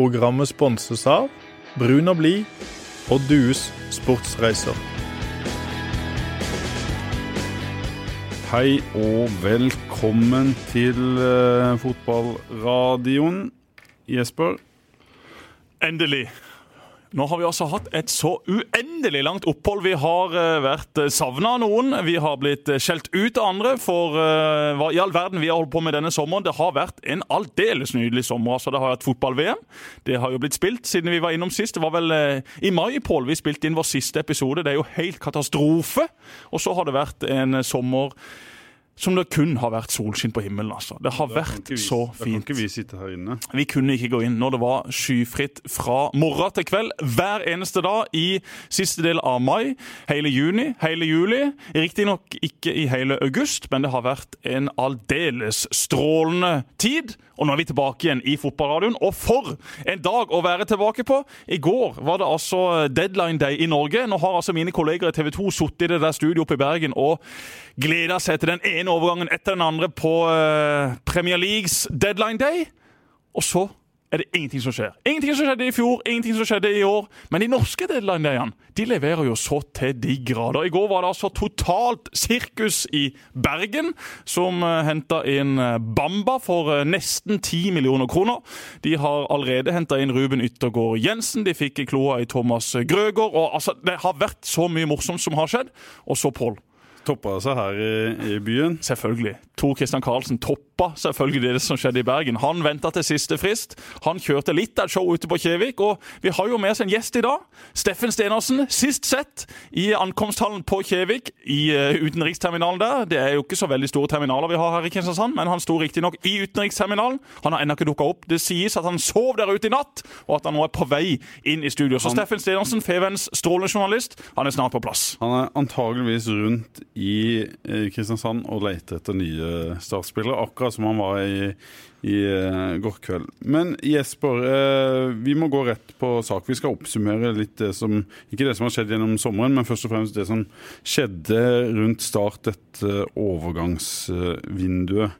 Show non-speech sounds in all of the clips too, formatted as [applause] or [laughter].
Programmet sponses av Brun og blid og Dues sportsreiser. Hei og velkommen til eh, fotballradioen. Jesper, Endelig. Nå har vi altså hatt et så uendelig langt opphold. Vi har uh, vært savna av noen. Vi har blitt eh, skjelt ut av andre for eh, hva i all verden vi har holdt på med denne sommeren. Det har vært en aldeles nydelig sommer. altså Det har vært fotball-VM. Det har jo blitt spilt siden vi var innom sist. Det var vel eh, i mai Paul, vi spilte inn vår siste episode. Det er jo helt katastrofe. Og så har det vært en eh, sommer som det kun har vært solskinn på himmelen. altså. Det har da vært vi- så Da kan ikke vi sitte her inne. Vi kunne ikke gå inn når det var skyfritt fra morgen til kveld hver eneste dag i siste del av mai, hele juni, hele juli. Riktignok ikke i hele august, men det har vært en aldeles strålende tid. Og nå er vi tilbake igjen i fotballradioen. Og for en dag å være tilbake på! I går var det altså deadline day i Norge. Nå har altså mine kolleger i TV 2 sittet i det der studioet oppe i Bergen og gleda seg til den ene overgangen etter den andre på eh, Premier Leagues deadline day. Og så er det ingenting som skjer. Ingenting som skjedde i fjor, ingenting som skjedde i år. Men de norske deadline-dayene de leverer jo så til de grader. I går var det altså totalt sirkus i Bergen, som uh, henta inn eh, Bamba for eh, nesten 10 millioner kroner. De har allerede henta inn Ruben Yttergård Jensen, de fikk kloa i Thomas Grøgaard. og altså, Det har vært så mye morsomt som har skjedd. Og så Pål. Toppa seg her i, i byen. Selvfølgelig. Tor Christian Karlsen toppa selvfølgelig det som skjedde i Bergen. Han venta til siste frist. Han kjørte litt av et show ute på Kjevik. Og vi har jo med oss en gjest i dag. Steffen Stenersen. Sist sett i ankomsthallen på Kjevik, i uh, utenriksterminalen der. Det er jo ikke så veldig store terminaler vi har her i Kristiansand, men han sto riktignok i utenriksterminalen. Han har ennå ikke dukka opp. Det sies at han sov der ute i natt, og at han nå er på vei inn i studio. Så Steffen Stenersen, Feven's strålende journalist, han er snart på plass. Han er antageligvis rundt i Kristiansand og leter etter nye startspillere, akkurat som han var i, i eh, går kveld. Men Jesper, eh, vi må gå rett på sak. Vi skal oppsummere litt det som Ikke det som har skjedd gjennom sommeren, men først og fremst det som skjedde rundt start dette overgangsvinduet.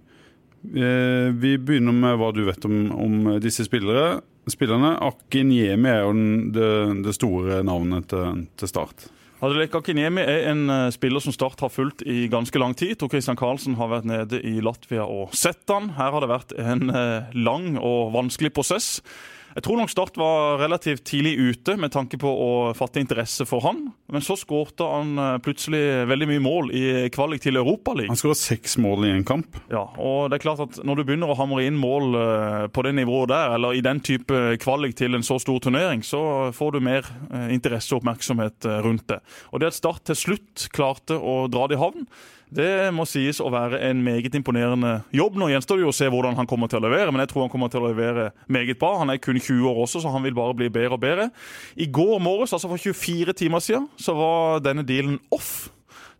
Eh, Vi begynner med hva du vet om, om disse spillere. spillerne. Akin Yemi er jo den, det, det store navnet til, til Start. Adelek Kinemi er en eh, spiller som Start har fulgt i ganske lang tid. Tor Christian Karlsen har vært nede i Latvia og sett han. Her har det vært en eh, lang og vanskelig prosess. Jeg tror nok Start var relativt tidlig ute med tanke på å fatte interesse for han. Men så skårte han eh, plutselig veldig mye mål i kvalik til Europaligaen. Han skåra seks mål i en kamp. Ja, og det er klart at Når du begynner å hamre inn mål eh, på det nivået der, eller i den type kvalik til en så stor turnering, så får du mer eh, interesse og oppmerksomhet rundt det. Og det at Start til slutt klarte å dra det i havn, det må sies å være en meget imponerende jobb. Nå gjenstår det jo å se hvordan han kommer til å levere, men jeg tror han kommer til å levere meget bra. Han er kun 20 år også, så han vil bare bli bedre og bedre. I går morges, altså for 24 timer siden, så var denne dealen off.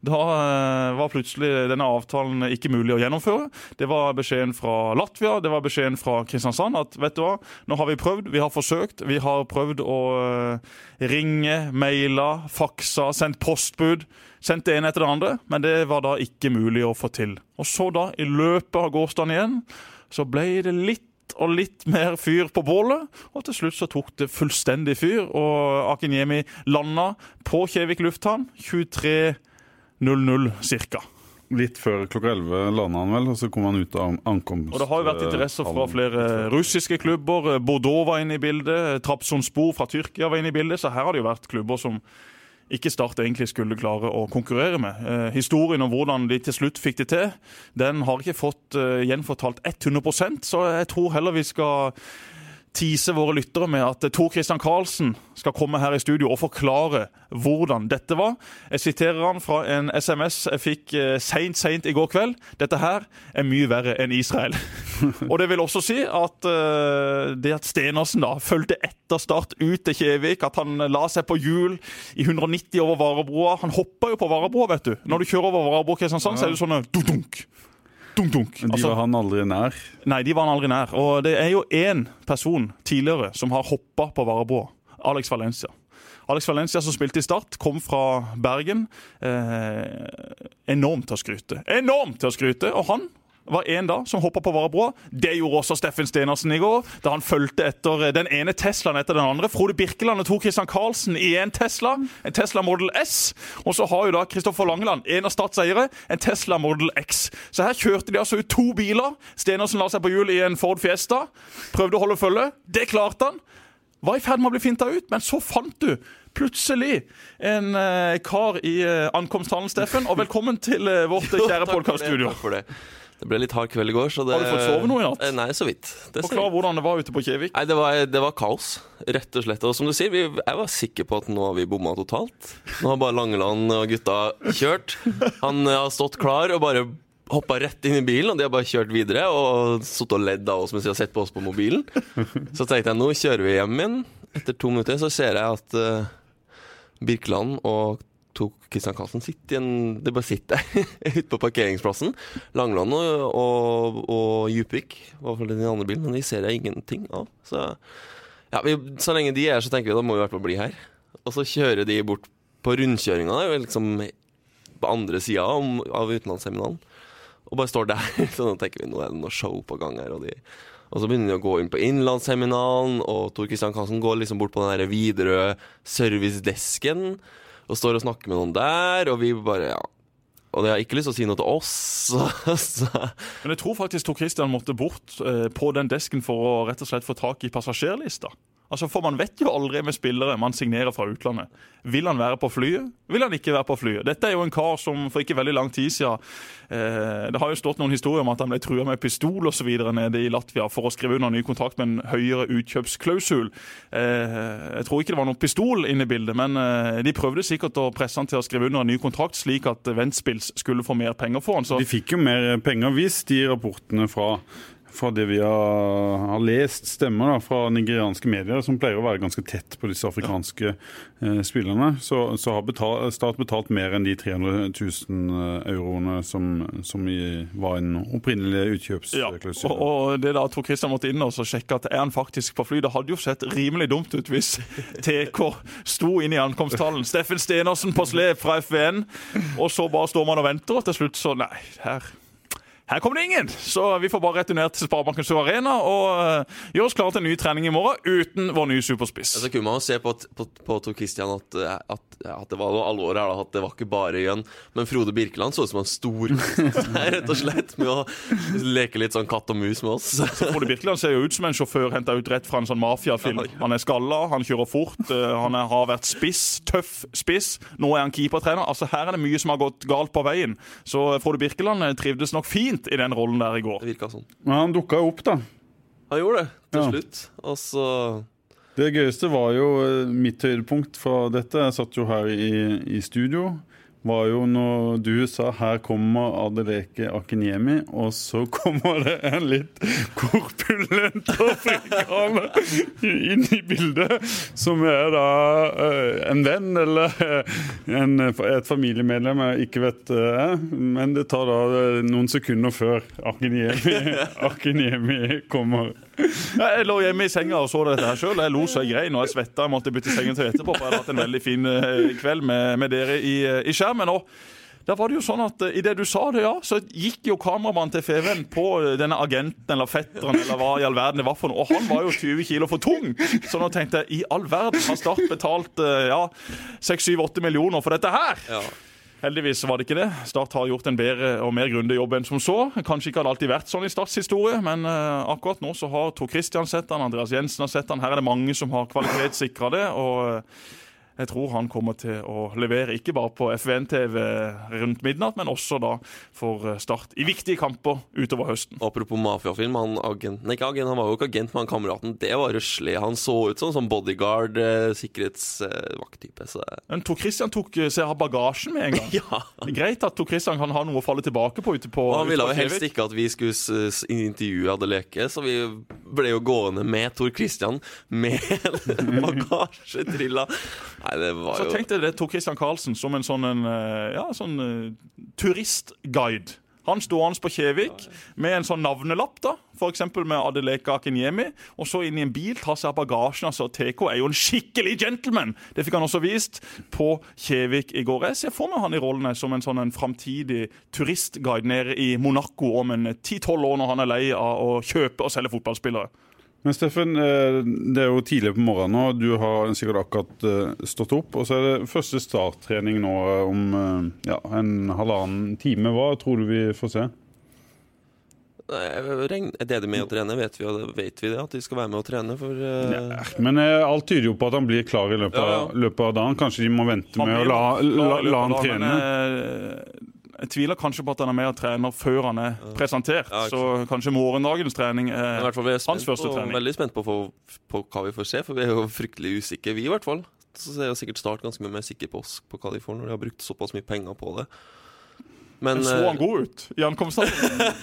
Da eh, var plutselig denne avtalen ikke mulig å gjennomføre. Det var beskjeden fra Latvia, det var beskjeden fra Kristiansand at vet du hva, nå har vi prøvd, vi har forsøkt. Vi har prøvd å eh, ringe, maila, faksa, sendt postbud. Sendt det ene etter det andre, men det var da ikke mulig å få til. Og så da, i løpet av gårsdagen igjen, så ble det litt og litt mer fyr på bålet. Og til slutt så tok det fullstendig fyr, og Akinyemi landa på Kjevik lufthavn 23.00 ca. Litt før klokka 11 landa han vel, og så kom han ut av ankomst. Og Det har jo vært interesser fra flere russiske klubber. Bordeaux var inne i bildet. Trabzonspor fra Tyrkia var inne i bildet. Så her har det jo vært klubber som ikke Start egentlig skulle klare å konkurrere med. Eh, historien om hvordan de til slutt fikk det til, den har ikke fått eh, gjenfortalt 100% så jeg tror heller vi skal tease våre lyttere med at Tor Christian Karlsen skal komme her i studio og forklare hvordan dette var. Jeg siterer han fra en SMS jeg fikk eh, seint, seint i går kveld. Dette her er mye verre enn Israel. [laughs] og det vil også si at uh, det at Stenersen da fulgte etter Start ut til Kjevik, at han la seg på hjul i 190 over Varebroa Han hoppa jo på Varebroa, vet du. Når du kjører over Varebroa Kristiansand, så er det sånn dunk-dunk. Dunk-dunk. De Altså- var han aldri nær. Nei, de var han aldri nær. Og det er jo én person tidligere som har hoppa på Varebroa. Alex Valencia. Alex Valencia som spilte i Start, kom fra Bergen. Eh, enormt til å skryte. Enormt til å skryte! Og han var en da som hoppa på Varebroa. Det gjorde også Steffen Stenersen i går, da han fulgte etter den ene Teslaen etter den andre. Frode Birkeland og Tor Christian Karlsen i en Tesla, en Tesla Model S. Og så har jo da Kristoffer Langeland, en av Stats eiere, en Tesla Model X. Så her kjørte de altså ut to biler. Stenersen la seg på hjul i en Ford Fiesta. Prøvde å holde følge. Det klarte han. Var i ferd med å bli finta ut, men så fant du plutselig en eh, kar i eh, ankomsthallen, Steffen. Og velkommen til eh, vårt eh, kjære podkaststudio. takk for det. Det ble litt hard kveld i går, så det Har du fått sove noe i natt? Eh, Nei, så vidt. Det Forklar hvordan det var ute på Kjevik. Nei, det var, det var kaos, rett og slett. Og som du sier, vi, jeg var sikker på at nå har vi bomma totalt. Nå har bare Langeland og gutta kjørt. Han eh, har stått klar og bare hoppa rett inn i bilen, og de har bare kjørt videre og sittet og ledd av oss mens de har sett på oss på mobilen. Så tenkte jeg nå kjører vi hjem igjen. Etter to minutter så ser jeg at uh, Birkeland og tok Kristian Karlsen sitt i en Det bare sitter [laughs] ute på parkeringsplassen. Langland og, og, og Djupvik var for den andre bilen, men de ser jeg ingenting av. Så, ja, vi, så lenge de er her, så tenker vi da må vi i hvert fall bli her. Og så kjører de bort på rundkjøringa, liksom på andre sida av utenlandsseminaren, og bare står der. [laughs] Så nå tenker vi nå er det noe show på gang her. Og, de, og så begynner de å gå inn på innlandsseminaren, og Tor Kristian Karlsen går liksom bort på den der Widerøe servicedesken og står og snakker med noen der, og vi bare ja. Og de har ikke lyst til å si noe til oss. [laughs] Men jeg tror faktisk Tor Christian måtte bort eh, på den desken for å rett og slett få tak i passasjerlista. Altså, For man vet jo aldri med spillere man signerer fra utlandet. Vil han være på flyet? Vil han ikke være på flyet? Dette er jo en kar som for ikke veldig lang tid siden eh, Det har jo stått noen historier om at han ble trua med pistol videre nede i Latvia for å skrive under ny kontrakt med en høyere utkjøpsklausul. Eh, jeg tror ikke det var noen pistol inne i bildet, men eh, de prøvde sikkert å presse han til å skrive under en ny kontrakt, slik at Ventspils skulle få mer penger for han. Så De fikk jo mer penger hvis de rapportene fra, fra det vi har, har lest, stemmer da, fra nigerianske medier, som pleier å være ganske tett på disse afrikanske eh, spillerne. Så, så har betalt, Start betalt mer enn de 300 000 euroene som, som i, var en opprinnelig Ja, og, og det da Tor Christian måtte inn og sjekke at er han faktisk på fly. Det hadde jo sett rimelig dumt ut hvis [laughs] TK sto inn i ankomsthallen. Steffen Stenersen på slep fra FVN, og så bare står man og venter, og til slutt så Nei, her her kommer det ingen! Så vi får bare returnert til Sparebanken Sør Arena og uh, gjøre oss klare til en ny trening i morgen uten vår nye superspiss. Så kunne man jo se på, på, på Tor Christian at, at, at det var noe alvor her. Da, at det var ikke bare Jønn. Men Frode Birkeland så ut som en stor [laughs] rett og slett, med å leke litt sånn katt og mus med oss. Frode Birkeland ser jo ut som en sjåfør henta ut rett fra en sånn mafiafilm. Han er skalla, han kjører fort, uh, han er, har vært spiss, tøff spiss. Nå er han keepertrener. Altså Her er det mye som har gått galt på veien. Så Frode Birkeland eh, trivdes nok fint i den rollen der i går. Det virka sånn. Men han dukka opp, da. Han gjorde det til Ja. slutt. Og så Det gøyeste var jo eh, mitt høydepunkt fra dette. Jeg satt jo her i, i studio. Var jo når du sa 'her kommer Adeleke Akinyemi', og så [laughs] kommer det en litt korpulent afrikaner inn i bildet, som er da eh, en venn eller eh, en, et familiemedlem jeg ikke vet er. Men det tar da eh, noen sekunder før Akinyemi, [laughs] Akinyemi kommer. Jeg lå hjemme i senga og så dette her sjøl. Jeg lo så jeg grein og jeg svetta. Jeg måtte bytte sengetøy etterpå. For jeg hadde hatt en veldig fin eh, kveld med, med dere i, eh, i skjermen. Og da var det jo sånn at i det du sa det, ja, så gikk jo kameramannen til FVN på eh, denne agenten eller fetteren eller hva i all verden det var for noe. Og han var jo 20 kilo for tung. Så nå tenkte jeg i all verden har Start betalt eh, ja, 6-7-8 millioner for dette her. Ja. Heldigvis var det ikke det. Start har gjort en bedre og mer grundig jobb enn som så. Kanskje ikke hadde alltid vært sånn i Starts historie, men uh, akkurat nå så har Tor Christian sett han, Andreas Jensen har sett han. Her er det mange som har kvalitetssikra det. og... Jeg tror han kommer til å levere ikke bare på FVN-TV rundt midnatt, men også da for Start i viktige kamper utover høsten. Apropos mafiafilm, han agent, Nei, ikke agent, han var jo ikke agent, men kameraten, det var røslig. Han så ut som som bodyguard, eh, sikkerhetsvakttype. Men Tor Christian tok eh, seg av bagasjen med en gang. [laughs] ja. Greit at Tor Christian kan ha noe å falle tilbake på ute på Og han ville vel helst ikke at vi skulle intervjue Adeleke, så vi ble jo gående med Tor Christian med [laughs] bagasjetrilla. Nei, det var Så jo tenkte jeg det tok Christian Karlsen som en sånn, en, eh, ja, sånn uh, turistguide. Han stående på Kjevik med en sånn navnelapp, da, f.eks. med Adeleka Akinyemi, og så inn i en bil, ta seg av bagasjen. altså TK er jo en skikkelig gentleman! Det fikk han også vist på Kjevik i går. Jeg ser for meg han i rollen som en sånn en framtidig turistguide nede i Monaco om en ti-tolv år, når han er lei av å kjøpe og selge fotballspillere. Men Steffen, eh, det er jo tidlig på morgenen nå. Du har sikkert akkurat eh, stått opp. Og så er det første starttrening nå eh, om ja, en halvannen time. Hva tror du vi får se? Er det med å trene? Vet vi, vet vi, det? At de skal være med å trene? For, uh... ja, men alt tyder jo på at han blir klar i løpet, ja, ja. Av, løpet av dagen. Kanskje de må vente med å la, la, la han trene? Jeg tviler kanskje på at han er med og trener før han er presentert. Ja, så kanskje morgendagens trening er, er hans første på, trening. Veldig spent på, for, på, hva vi får se, for vi er jo fryktelig usikre, vi i hvert fall. Så er jo sikkert Start ganske mye mer sikker på oss på hva de får, når de har brukt såpass mye penger på det. Men, Men så han eh, god ut i ankomsten?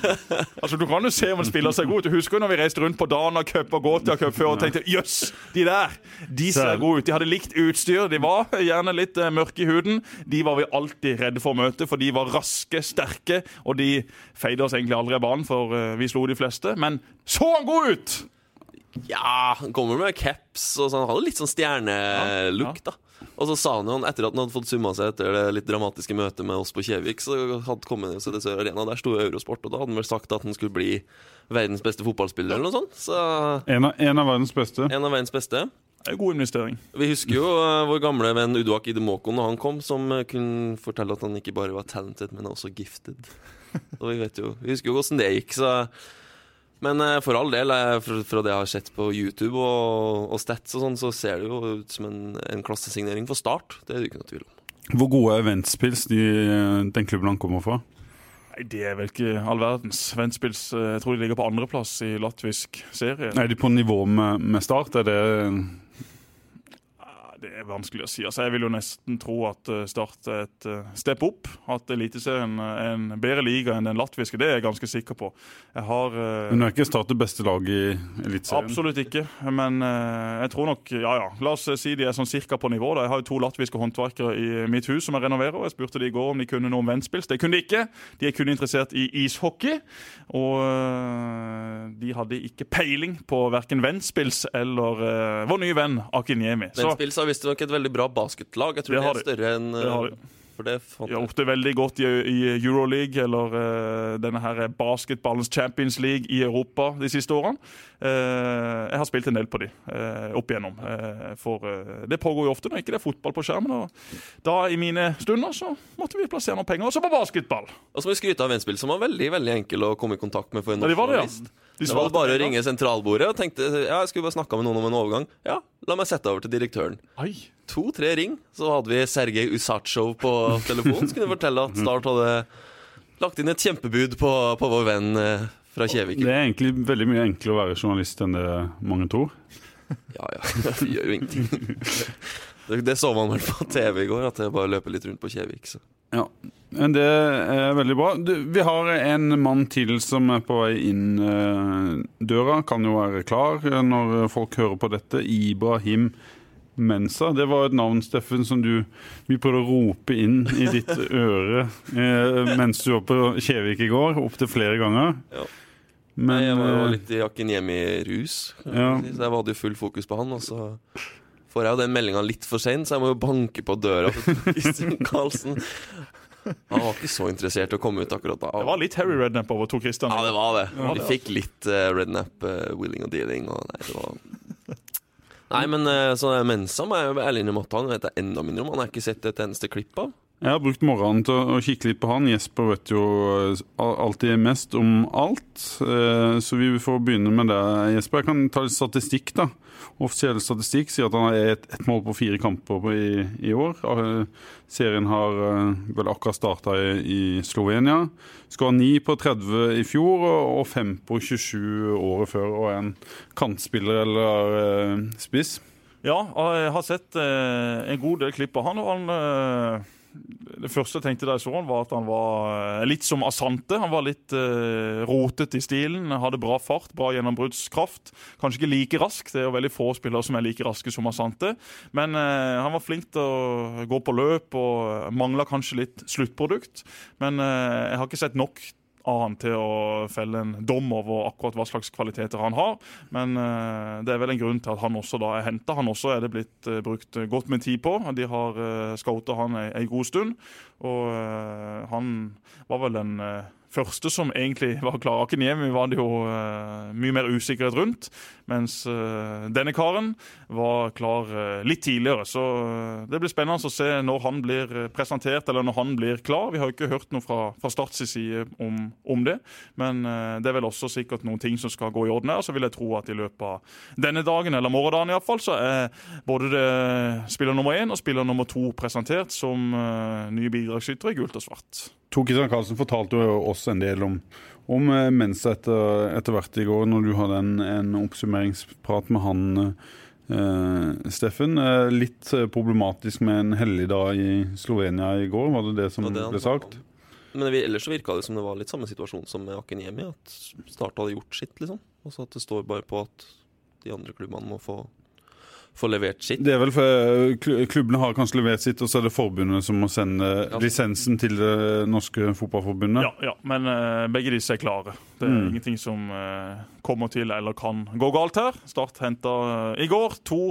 [laughs] altså, du kan jo se om han spiller seg god ut. Du husker jo når vi reiste rundt på Dana Cup og Gotia Cup før og tenkte jøss, de der de ser gode ut. De hadde likt utstyr. De var gjerne litt uh, mørke i huden. De var vi alltid redde for å møte, for de var raske, sterke, og de feide oss egentlig aldri av banen, for uh, vi slo de fleste. Men så han god ut! Ja, han kommer med caps og sånn. Han hadde litt sånn stjernelook, da. Og så sa han jo etter at han hadde fått summa seg etter det litt dramatiske møtet med oss på Kjevik, så hadde kommet til Sør Arena. Der sto Eurosport, og da hadde han vel sagt at han skulle bli verdens beste fotballspiller eller noe sånt. Så, en, av, en, av, verdens beste? En av verdens beste. Det er god investering. Vi husker jo uh, vår gamle venn Uduak Idemoko når han kom, som uh, kunne fortelle at han ikke bare var talented, men også gifted. [laughs] og vi vet jo, vi husker jo hvordan det gikk, så men eh, for all del, eh, fra det jeg har sett på YouTube og, og Stats, og sånn, så ser det jo ut som en, en klassesignering for Start. Det er det ikke noe tvil om. Hvor gode er Ventspils, de, den klubben han kommer fra? Nei, Det er vel ikke all verdens. Ventspils eh, jeg tror de ligger på andreplass i latvisk serie. Er de på nivå med, med Start? Er det det er vanskelig å si. Altså, jeg vil jo nesten tro at eh, Start er et uh, step opp. At Eliteserien er en bedre liga enn den latviske. Det er jeg ganske sikker på. Jeg har uh, Men er ikke Start det beste laget i Eliteserien? Absolutt ikke. Men uh, jeg tror nok Ja ja, la oss si de er sånn cirka på nivå. Da. Jeg har jo to latviske håndverkere i mitt hus som jeg renoverer. og Jeg spurte de i går om de kunne noe om vennspils. Det kunne de ikke. De er kun interessert i ishockey. Og de hadde ikke peiling på verken vennspils eller vår nye venn Akinjemi. Vennspils har visstnok et veldig bra basketlag. Jeg tror det, det er større enn har. For det fant gjort det veldig godt i, i Euroleague, eller uh, denne her basketballens Champions League i Europa de siste årene. Uh, jeg har spilt en del på de uh, opp igjennom. for det pågår jo ofte når ikke det er fotball på skjermen. Og da i mine stunder så måtte vi plassere noen penger også på basketball. Og så må vi skryte av Ventspill, som var veldig veldig enkel å komme i kontakt med for en norsk journalist. Ja, det var bare å ringe sentralbordet og tenkte ja, jeg skulle bare snakka med noen om en overgang. Ja, la meg sette over til direktøren. To-tre ring, så hadde vi Sergej Usatsjov på telefonen. Så kunne fortelle at Start hadde lagt inn et kjempebud på, på vår venn eh, fra Kjevik. Det er egentlig veldig mye enklere å være journalist enn det mange tror. Ja ja, [laughs] det gjør jo ingenting. Det, det så man vel på TV i går, at det bare løper litt rundt på Kjevik. Så. Ja, det er veldig bra. Vi har en mann til som er på vei inn eh, døra. Kan jo være klar når folk hører på dette. Ibrahim Mensa. Det var et navn, Steffen, som du vi prøvde å rope inn i ditt [laughs] øre eh, mens du var på Kjevik i går, opptil flere ganger. Ja. Men, jeg var jo eh, litt i jakken hjemme i rus, ja. så jeg hadde jo full fokus på han. Og så får jeg jo den meldinga litt for seint, så jeg må jo banke på døra til Christian [laughs] Karlsen. Han var ikke så interessert i å komme ut akkurat da. Det var litt Harry Rednap over to Christian. Ja, det var det. Vi fikk litt uh, Rednap, uh, willing og dealing. Og nei, det var Nei, men uh, så Mensa må jeg ærlig innrømme at han vet jeg enda mindre om. Han har ikke sett et eneste klipp av. Jeg har brukt morgenen til å kikke litt på han. Jesper vet jo alltid mest om alt. Så vi får begynne med det. Jesper, jeg kan ta litt statistikk, da. Offisiell statistikk sier at han har ett et mål på fire kamper i, i, år. Serien har eh, vel akkurat starta i, i, Slovenia. Ha ni på 30 i fjor og fem på 27 året før. Og en kantspiller eller uh, spiss. Ja, jeg har sett en god del klipp av han. og han... Uh det første jeg tenkte da jeg så han var at han var eh, litt som Asante. Han var litt uh, rotete i stilen, hadde bra fart, bra gjennombruddskraft. Kanskje ikke like rask, det er jo veldig få spillere som er like raske som Asante. Men uh, han var flink til å gå på løp og mangla kanskje litt sluttprodukt. Men uh, jeg har ikke sett nok han til å felle en dom over akkurat hva slags kvaliteter han har. Men uh, det er vel en grunn til at han også da er henta. Han også er det blitt uh, brukt godt med tid på. De har uh, scouta han ei, god stund. Og han var vel den første som egentlig var klar. hjem, var det jo uh, mye mer usikkerhet rundt, mens uh, denne karen var klar uh, litt tidligere. Så det blir spennende å se når han blir presentert, eller når han blir klar. Vi har jo ikke hørt noe fra, fra Starts side om, om, det, men det er vel også sikkert noen ting som skal gå i orden her. Så vil jeg tro at i løpet av denne dagen, eller morgendagen iallfall, så er både det spiller nummer én og spiller nummer to presentert som nye bidragsytere i gult og svart. Tor Kristian Karlsen fortalte jo oss en del om, om eh, Mensa etter, etter, hvert i går, når du hadde en, en oppsummeringsprat med han. Eh, Steffen, eh, litt problematisk med en helligdag i Slovenia i går, var det det som det ble sagt? Men ellers så virka det som det var litt samme situasjon som med Akiniemi. At Start hadde gjort sitt, liksom. Og så at det står bare på at de andre klubbene må få få levert sitt. Det er vel for Klubbene har kanskje levert sitt, og så er det forbundet som må sende ja. lisensen til det norske fotballforbundet? Ja, ja. men uh, begge disse er klare. Det er mm. ingenting som uh, kommer til eller kan gå galt her. Start henta uh, i går to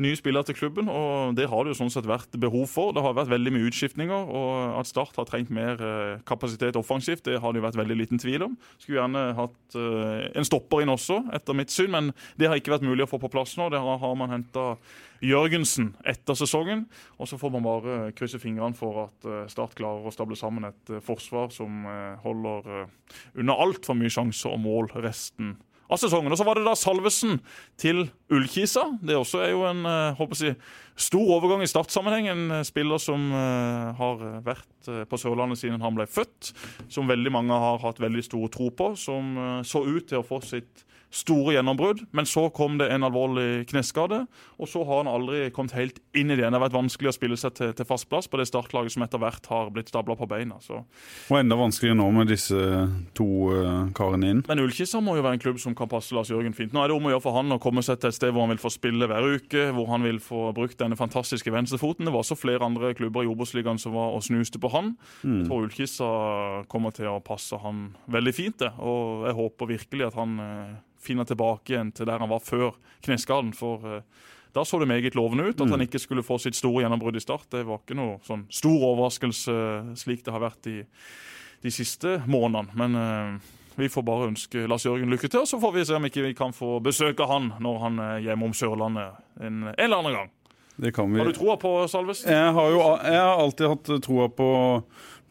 nye spillere til klubben, og det har det jo sånn sett vært behov for. Det har vært veldig mye utskiftninger, og at Start har trengt mer eh, kapasitet offensivt, det har det jo vært veldig liten tvil om. Skulle gjerne hatt eh, en stopper inn også, etter mitt syn, men det har ikke vært mulig å få på plass nå. Det har man henta Jørgensen etter sesongen, og så får man bare krysse fingrene for at eh, Start klarer å stable sammen et forsvar som holder under altfor mye sjanser og mål resten av sesongen. Og Så var det da Salvesen til Ullkisa. Det også er jo en håper eh, jeg, stor overgang i startsammenheng. En eh, spiller som uh, har vært uh, på Sørlandet siden han ble født. Som veldig mange har hatt veldig stor tro på. Som så ut til å få sitt store gjennombrudd. Men så kom det en alvorlig kneskade, og så har han aldri kommet helt inn i det. Det har vært vanskelig å spille seg til, til fast plass på det startlaget som etter hvert har blitt stabla på beina. Så. Og enda vanskeligere nå med disse to uh, karene inn. Men Ullkisa må jo være en klubb som kan passe Lars Jørgen fint. Nå er det om å gjøre for han å komme seg til et sted hvor han vil få spille hver uke, hvor han vil få brukt denne fantastiske venstrefoten. Det var også flere andre klubber i Obos-ligaen som var og snuste på han. Mm. Jeg tror Ullkisa kommer til å passe han veldig fint, det. Og jeg håper virkelig at han uh, finne tilbake igjen til der han var før kneskaden. For uh, da så det meget lovende ut. At mm. han ikke skulle få sitt store gjennombrudd i start, det var ikke noe sånn stor overraskelse slik det har vært i de siste månedene. Men uh, vi får bare ønske Lars Jørgen lykke til, og så får vi se om ikke vi kan få besøke han når han er hjemme om Sørlandet en, en eller annen gang. Har du troa på Salvesen? Jeg har jo jeg har alltid hatt troa på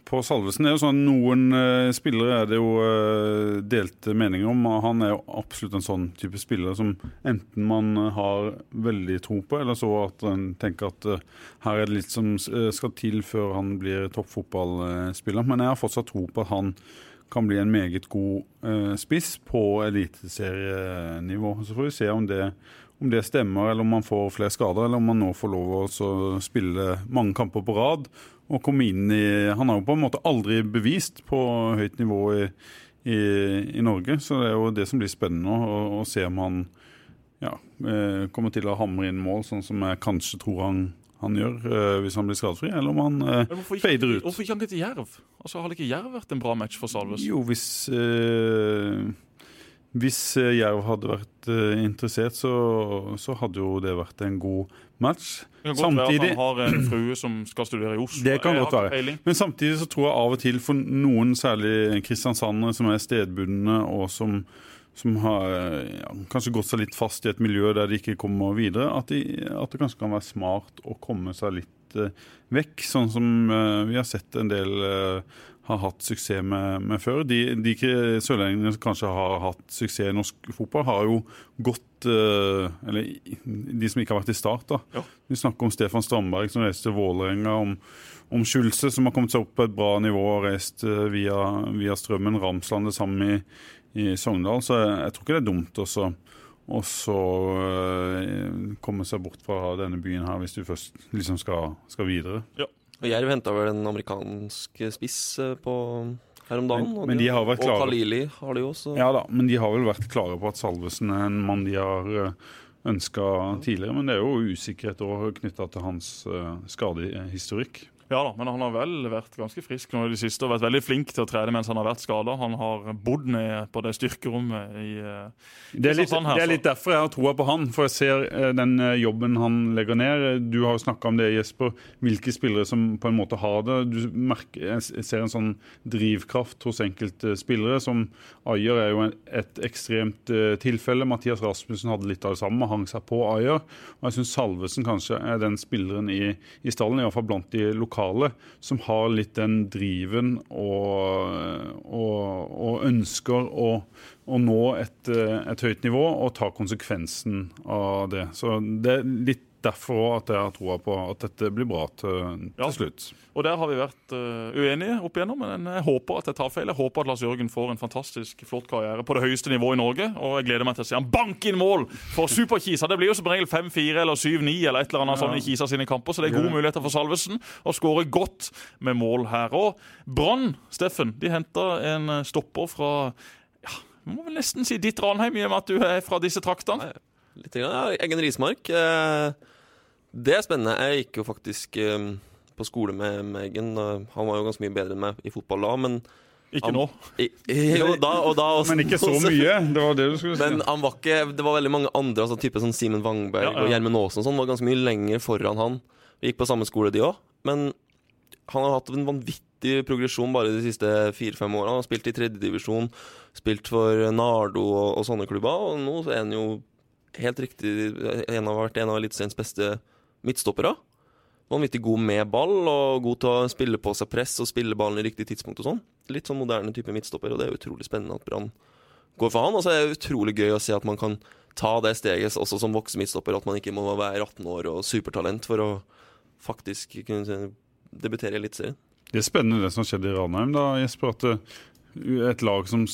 på Salvesen er jo sånn Noen uh, spillere er det jo uh, delte meninger om. Han er jo absolutt en sånn type spiller som enten man har veldig tro på, eller så at en tenker at her er det litt som skal til før han blir toppfotballspiller. Men jeg har fortsatt tro på at han kan bli en meget god spiss på eliteserienivå. Så får vi se om det, om det stemmer, eller om man får flere skader, eller om man nå får lov å spille mange kamper på rad og komme inn i Han har jo på en måte aldri bevist på høyt nivå i, i, i Norge, så det er jo det som blir spennende å, å se om han ja, eh, kommer til å hamre inn mål, sånn som jeg kanskje tror han, han gjør, eh, hvis han blir skadefri, eller om han eh, fader ut. Hvorfor ikke han til Jerv? Altså, Har ikke Jerv vært en bra match for Salves? Jo, hvis eh, hvis eh, Jerv hadde vært uh, interessert, så, så, hadde jo det vært en god match. Det kan godt samtidig, være at han har en frue som skal studere i Oslo. Det kan godt være. Men samtidig så tror jeg av og til for noen, særlig kristiansandere, som er stedbundne og som, som har ja, kanskje gått seg litt fast i et miljø der de ikke kommer videre, at, de, at det kanskje kan være smart å komme seg litt uh, vekk. Sånn som uh, vi har sett en del har hatt suksess med, med før. De, de sørlendingene som kanskje har hatt suksess i norsk fotball, har jo gått uh, Eller de som ikke har vært i start, da. Ja. Vi snakker om Stefan Strandberg som reiste til Vålerenga, om, om Skjulse som har kommet seg opp på et bra nivå og reist uh, via, via, Strømmen. Ramsland det samme i, i Sogndal. Så jeg, jeg, tror ikke det er dumt også og så uh, komme seg bort fra denne byen her hvis du først liksom skal, skal videre. Ja. Og Jerv henta vel en amerikansk spiss eh, på her om dagen. Men, men de har vært klare. Og Kalili har de også. Ja da, men de har vel vært klare på at Salvesen er en mann de har eh, ønska tidligere. Men det er jo usikkerhet knytta til hans uh, skadehistorikk. Ja da, men han har vel vært ganske frisk nå i det siste og vært veldig flink til å trene mens han har vært skada. Han har bodd ned på det styrkerommet i eh, Det er, litt, her, det er litt derfor jeg har troa på han, for jeg ser eh, den eh, jobben han legger ned. Du har jo snakka om det, Jesper. Hvilke spillere som på en måte har det. Du merker, jeg ser en sånn drivkraft hos enkelte spillere. som Ayer er jo et ekstremt tilfelle. Mathias Rasmussen hadde litt av det samme, hang seg på Ayer. Og jeg syns Salvesen kanskje er den spilleren i, i stallen, iallfall blant de lokale, som har litt den driven og, og, og ønsker å, å nå et, eh, et høyt nivå og ta konsekvensen av det. Så det er litt derfor at jeg har troa på at dette blir bra til, Ja. til slutt. Og der har vi vært uh, uenige opp igjennom, men jeg håper at jeg tar feil. Jeg håper at Lars Jørgen får en fantastisk flott karriere på det høyeste nivået i Norge. Og jeg gleder meg til å se han banke inn mål for Superkisa. Det blir jo som regel 5-4 eller 7-9 eller et eller annet sånn i Kisa sine kamper, så det er gode muligheter for Salvesen å skåre godt med mål her. Og Brann, Steffen, de henta en eh, stopper fra ja, må vel nesten si ditt Ranheim, i og med at du er fra disse traktene. Litt grann, ja, Egen Rismark. Eh, det er spennende. Jeg gikk jo faktisk um, på skole med, Megan. Han var jo ganske mye bedre enn meg i fotball da, men Ikke nå. i, [laughs] Jo, da og da også. Men ikke [laughs] så mye. Det var det du skulle si. Men han var ikke, det var veldig mange andre, altså type sånn Simen Wangberg Ja, ja. og Gjermund Aasen og sånn, var ganske mye lenger foran han. Vi gikk på samme skole, de òg. Men han har hatt en vanvittig progresjon bare de siste fire-fem åra. Han har spilt i tredjedivisjon, spilt for Nardo og, og sånne klubber. Og nå er han jo helt riktig en av, vært en av Eliteseriens beste midtstoppere. Vanvittig god med ball og god til å spille på seg press og spille ballen i riktig tidspunkt og sånn. Litt sånn moderne type midtstopper, og det er utrolig spennende at Brann går for han. Og så er det utrolig gøy å se at man kan ta det steget også som voksen midtstopper. At man ikke må være 18 år og supertalent for å faktisk kunne debutere i Eliteserien. Det er spennende det som skjedde i Ranheim, da, Jesper. At det, et lag som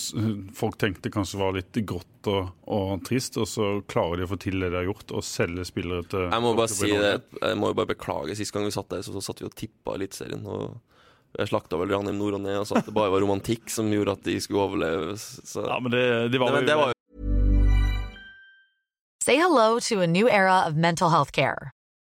folk tenkte kanskje var litt grått og, og trist, og så klarer de å få til det de har gjort, og selge spillere til Jeg må bare si det, jeg må jo bare beklage. Sist gang vi satt der, så, så satt vi og tippa Eliteserien. Og jeg slakta vel Ranheim nord og ned og sa at det bare var romantikk som gjorde at de skulle overleve. Så. Ja, men det, de var Nei, men jo det var jo Say hello to a new era of mental health care.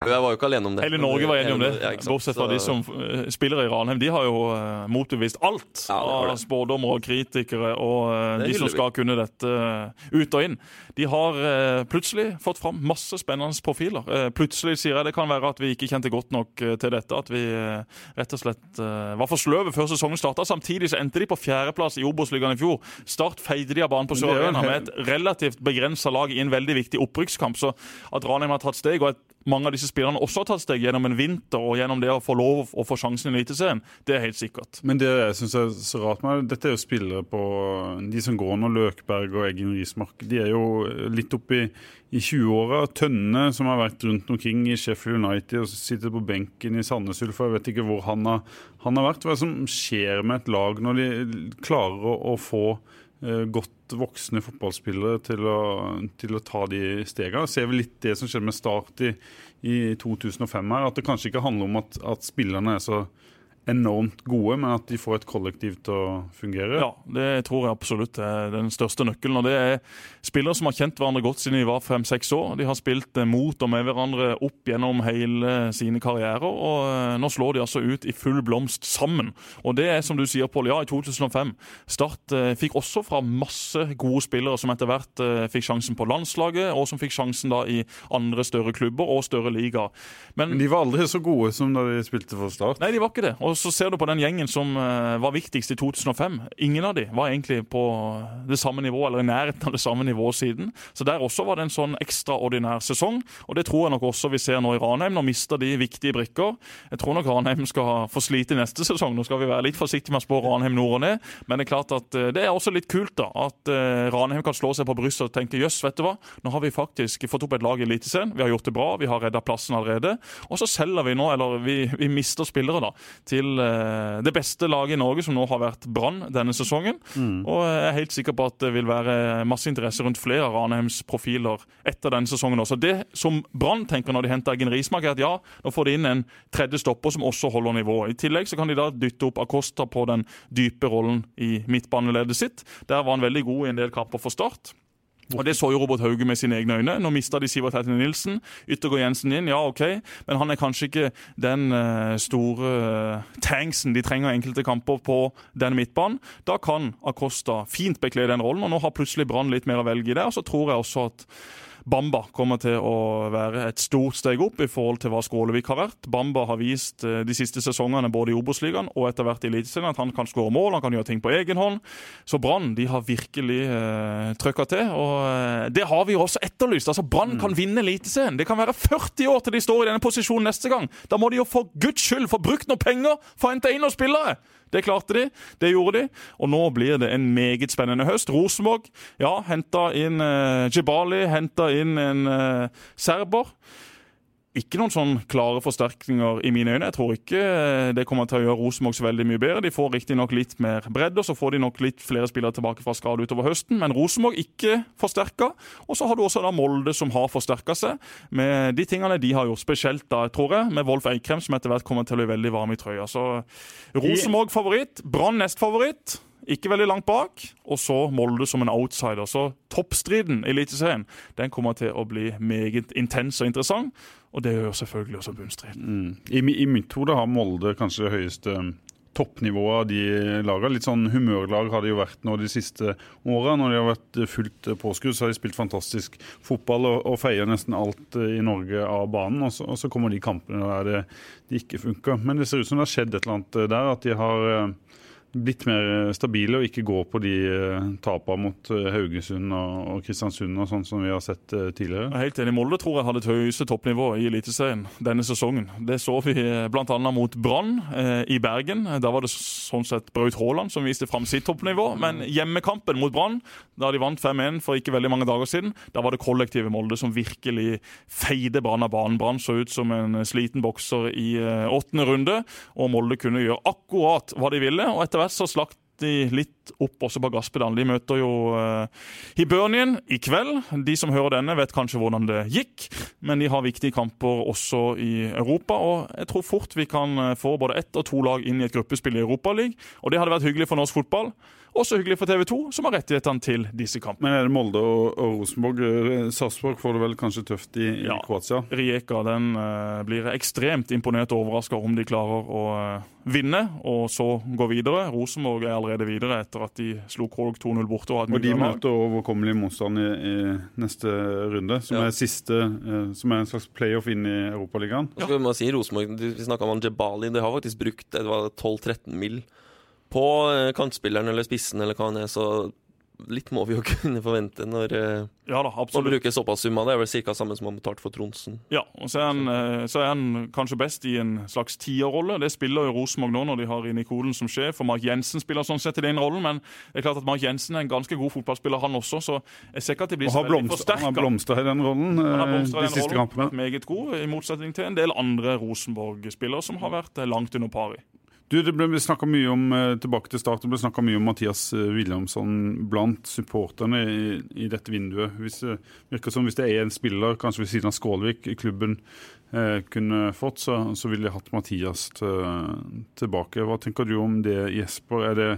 Jeg var jo ikke alene om det. Hele Norge var enig om det, Ja, bortsett fra de som eh, spiller i Ranheim. De har jo uh, motbevist alt Ja, av spådommer og kritikere og eh, de som vi. skal kunne dette eh, ut og inn. De har eh, plutselig fått fram masse spennende profiler. Eh, plutselig sier jeg det kan være at vi ikke kjente godt nok eh, til dette. At vi eh, rett og slett eh, var for sløve før sesongen starta. Samtidig så endte de på fjerdeplass i Obos-ligaen i fjor. Start feide de av banen på Sør-Arena med et relativt begrensa lag i en veldig viktig opprykkskamp. Så at Ranheim har tatt steg, og at mange av disse spillerne også har tatt steg gjennom en vinter og gjennom det å få lov å få sjansen i Eliteserien, det er helt sikkert. Men det jeg syns er så rart med dette er jo spillere på De som går nå, Løkberg og Eggen Rismark, de er jo litt oppi i 20-åra. Tønne, som har vært rundt omkring i Sheffield United og sitter på benken i Sandnes Ulf, jeg vet ikke hvor han har, han har vært. Hva er det som skjer med et lag når de klarer å, å få godt voksne fotballspillere til å, til å ta de stegene? Ser vi litt det som skjedde med Start i, i 2005 her, at det kanskje ikke handler om at, at spillerne er så enormt gode, men at de får et kollektiv til å fungere. Ja, det tror jeg absolutt er den største nøkkelen. Og det er spillere som har kjent hverandre godt siden de var fem-seks år. De har spilt eh, mot og med hverandre opp gjennom hele sine karrierer, og eh, nå slår de altså ut i full blomst sammen. Og det er som du sier, Pål, ja, i 2005. Start eh, fikk også fra masse gode spillere som etter hvert fikk sjansen på landslaget, og som fikk sjansen da i andre større klubber og større ligaer. Men Men de var aldri så gode som da de spilte for Start. Nei, de var ikke det. Og så ser du på den gjengen som eh, var viktigst i 2005. Ingen av de var egentlig på det samme nivå, eller i nærheten av det samme nivået siden. Så der også var det en sånn ekstraordinær sesong. Og det tror jeg nok også vi ser nå i Ranheim. Nå mister de viktige brikker. Jeg tror nok Ranheim skal få slite neste [laughs] sesong. Nå skal vi være litt forsiktige med å spå Ranheim nord og ned, men det er klart at eh, det er også litt kult da, at eh, Ranheim kan slå seg på brystet og tenke jøss, vet du hva, nå har vi faktisk fått opp et lag i Eliteserien. Vi har gjort det bra, vi har redda plassen allerede. Og så selger vi nå, eller vi, vi mister spillere da, til eh, det beste laget i Norge, som nå har vært Brann denne sesongen. Mm. Og jeg er helt sikker på at det vil være masse interesse rundt flere av Ranheims profiler etter denne sesongen også. Det som Brann tenker når de henter Eggen Rismark, er at ja, nå får de inn en tredje stopper som også holder nivået. I tillegg så kan de da dytte opp Acosta på den dype rollen i midtbaneleddet sitt. Der var han veldig god i en del kamper for Start. Og Det så jo Robert Hauge med sine egne øyne. Nå mista de Sivert Hetten Nilsen. Yttergård Jensen inn, ja OK, men han er kanskje ikke den uh, store uh, tanksen de trenger enkelte kamper på den midtbanen. Da kan Acosta fint bekle den rollen, og nå har plutselig Brann litt mer å velge i. Og så tror jeg også at Bamba kommer til å være et stort steg opp i forhold til hva Skålevik har vært. Bamba har vist eh, de siste sesongene både i Obos-ligaen og etter hvert i Eliteserien at han kan skåre mål, han kan gjøre ting på egen hånd. Så Brann de har virkelig eh, trøkka til, og eh, det har vi jo også etterlyst. Altså Brann kan vinne Eliteserien. Det kan være 40 år til de står i denne posisjonen neste gang. Da må de jo for guds skyld få brukt noe penger for å hente inn noen spillere! Det klarte de, det gjorde de, og nå blir det en meget spennende høst. Rosenborg ja, henta inn eh, Jibali, henta inn en eh, serber ikke noen sånn klare forsterkninger i mine øyne. Jeg tror ikke eh, det kommer til å gjøre Rosenborg så veldig mye bedre. De får riktignok litt mer bredde, og så får de nok litt flere spillere tilbake fra skade utover høsten. Men Rosenborg ikke forsterka. Og så har du også da Molde som har forsterka seg med de tingene de har gjort. Spesielt da, tror jeg, med Wolf Eikrem, som etter hvert kommer til å bli veldig varm i trøya. Så Rosenborg favoritt, Brann nest favoritt. Ikke veldig langt bak, og så Molde som en outsider. Så toppstriden i Eliteserien den kommer til å bli meget intens og interessant. Og det gjør selvfølgelig også bunnstriden. Mm. I, I, mitt hode har Molde kanskje det høyeste um, toppnivået av de lagene. Litt sånn humørlag har de jo vært nå de siste åra. Når de har vært fullt påskudd, så har de spilt fantastisk fotball og, og feier nesten alt uh, i Norge av banen. Og så, og så kommer de kampene der det, de ikke funker. Men det ser ut som det har skjedd et eller annet uh, der. At de har uh, blitt mer stabile og ikke gå på de uh, tapene mot uh, Haugesund og, Kristiansund og sånn som vi har sett uh, tidligere. Jeg er helt enig. Molde tror jeg hadde et høyeste toppnivå i Eliteserien denne sesongen. Det så vi bl.a. mot Brann eh, i Bergen. Da var det sånn sett Braut Haaland som viste fram sitt toppnivå. Men hjemmekampen mot Brann, da de vant 5-1 for ikke veldig mange dager siden, da var det kollektive Molde som virkelig feide Brann av banen. Brann så ut som en sliten bokser i åttende runde, og Molde kunne gjøre akkurat hva de ville. og etter hvert så slakt de litt opp også på gasspedalen. De møter jo uh, Hibernien i kveld. De som hører denne, vet kanskje hvordan det gikk, men de har viktige kamper også i Europa. Og jeg tror fort vi kan eh, få både ett og to lag inn i et gruppespill i Europaligaen. Og det hadde vært hyggelig for norsk fotball. Også hyggelig for TV 2, som har rettighetene til disse kampene. Men er det Molde og, og Rosenborg? Eh, Sarpsborg får det vel kanskje tøft i, ja. i Kroatia? Rijeka den uh, blir ekstremt imponert og overraska om de klarer å uh, vinne og så gå videre. Rosenborg er allerede videre etter at de slo Krog 2-0 borte. Og, og de møter overkommelig motstand i, i, neste runde, som, ja. er siste, uh, som er en slags playoff inn i Europaligaen. Ja. Si, Rosenborg, vi snakka om Jebali, de har faktisk brukt 12-13 mill på eh, kantspilleren eller spissen eller hva han er, så litt må vi jo [laughs] kunne forvente når eh, ja da, man bruker såpass summer. Det er vel ca. samme som man betalte for Tronsen. Ja, og så er, han, eh, så er han kanskje best i en slags tierrolle. Det spiller jo Rosenborg nå når de har Nikolen som sjef, og Mark Jensen spiller sånn sett i den rollen, men det er klart at Mark Jensen er en ganske god fotballspiller, han også, så jeg ser ikke at de blir så veldig forsterka. Han har blomstra i den rollen de siste kampene. Meget god, i motsetning til en del andre Rosenborg-spillere som har vært langt under par i. Du, Det ble snakka mye om eh, tilbake til start, det ble snakka mye om Mathias eh, Williamson blant supporterne i, i, dette vinduet. Hvis det virker som hvis det er en spiller, kanskje ved siden av Skålvik, i klubben eh, kunne fått, så, så ville de hatt Mathias til, tilbake. Hva tenker du om det, Jesper? Er det,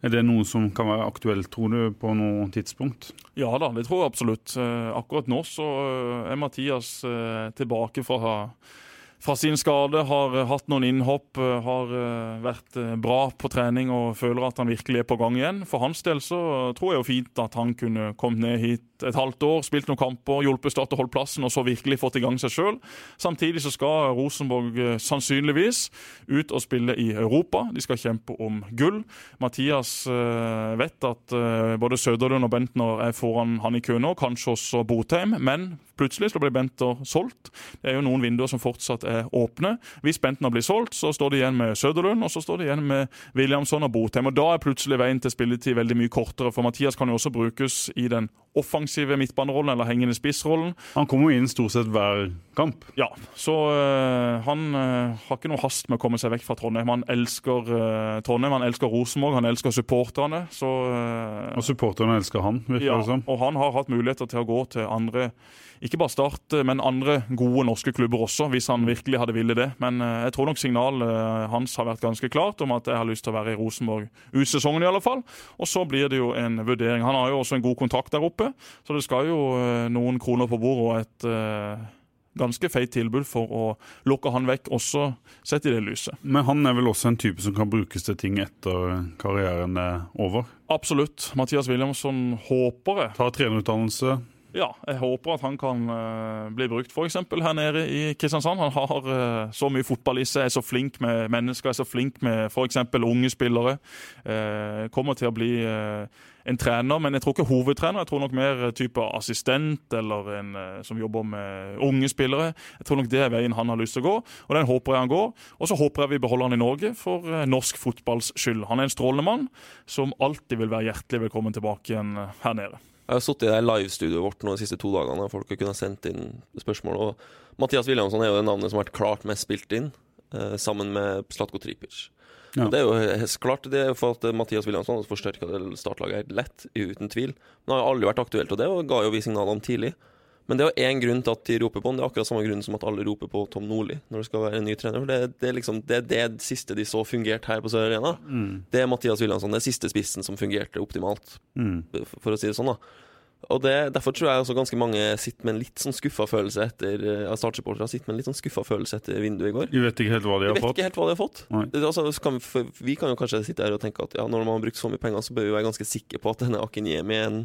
er det noe som kan være aktuelt, tror du, på noe tidspunkt? Ja da, det tror jeg absolutt. Eh, akkurat nå så er Mathias tilbake fra fra sin skade, har eh, hatt noen innhopp, eh, har eh, vært bra på trening og føler at han virkelig er på gang igjen. For hans del så tror jeg jo fint at han kunne kommet ned hit et halvt år, spilt noen kamper, hjulpet Start å holde plassen og så virkelig fått i gang seg sjøl. Samtidig så skal Rosenborg eh, sannsynligvis ut og spille i Europa. De skal kjempe om gull. Mathias eh, vet at eh, både Søderlund og Bentner er foran han i kø nå, kanskje også Botheim. Men plutselig så blir Bentner solgt. Det er jo noen vinduer som fortsatt er åpne. Hvis Bentner blir solgt, så står det igjen med Søderlund, og så står det igjen med Williamson og Botheim. Og Da er plutselig veien til spilletid veldig mye kortere, for Mathias kan jo også brukes i den offensive midtbanerollen eller hengende spissrollen. Han kommer jo inn stort sett hver kamp. Ja, så øh, han øh, har ikke noe hast med å komme seg vekk fra Trondheim. Han elsker øh, Trondheim, han elsker Rosenborg, han elsker supporterne. Så, Og supporterne elsker han, virker ja, det som. og han har hatt muligheter til å gå til andre ikke bare Start, men andre gode norske klubber også, hvis han virkelig hadde villet det. Men eh, jeg tror nok signalet eh, hans har vært ganske klart om at jeg har lyst til å være i Rosenborg ut sesongen i alle fall. Og så blir det jo en vurdering. Han har jo også en god kontrakt der oppe, så det skal jo eh, noen kroner på bordet og et eh, ganske feit tilbud for å lukke han vekk, også sett i det lyset. Men han er vel også en type som kan brukes til ting etter karrieren er over. Absolutt. Mathias Williamson håper jeg Tar trenerutdannelse. Ja, jeg håper at han kan eh, bli brukt f.eks. her nede i Kristiansand. Han har eh, så mye fotball i seg, er så flink med mennesker, er så flink med f.eks. unge spillere. Eh, kommer til å bli en trener, men jeg tror ikke hovedtrener. Jeg tror nok mer type assistent eller en som jobber med unge spillere. Jeg tror nok det er veien han har lyst til å gå, og den håper jeg han går. Og så håper jeg vi beholder han i Norge for norsk fotballs skyld. Han er en strålende mann som alltid vil være hjertelig velkommen tilbake igjen her nede. Jeg har sittet i det livestudioet vårt nå de siste to dagene, folk har kunnet sendt inn spørsmål. Og Mathias Williamson er jo det navnet som har vært klart mest spilt inn, eh, sammen med Slatko Tripic. Ja. Det er jo helt klart det er for at Mathias Williamson forsterka startlaget helt lett, uten tvil. Men det har jo aldri vært aktuelt, og det ga jo vi signaler om tidlig. Men det er én grunn til at de roper på han. Det er akkurat samme grunn som at alle roper på Tom Nordli når det skal være en ny trener. Det, det, er liksom, det det siste de så fungerte her på Sør Arena. Det er Mathias Williamson, det er siste spissen som fungerte optimalt, Mm. for å si det sånn. da og det, Derfor tror jeg også ganske mange sitter med en litt sånn skuffa følelse etter ja, Startsupportere sitter med en litt sånn skuffa følelse etter vinduet i går. De vet ikke helt hva de har vet fått. ikke helt hva de har fått. Altså, kan vi, vi kan jo kanskje sitte her og tenke at ja, når man har brukt så mye penger, så bør vi være ganske sikre på at denne Akinyemi er en,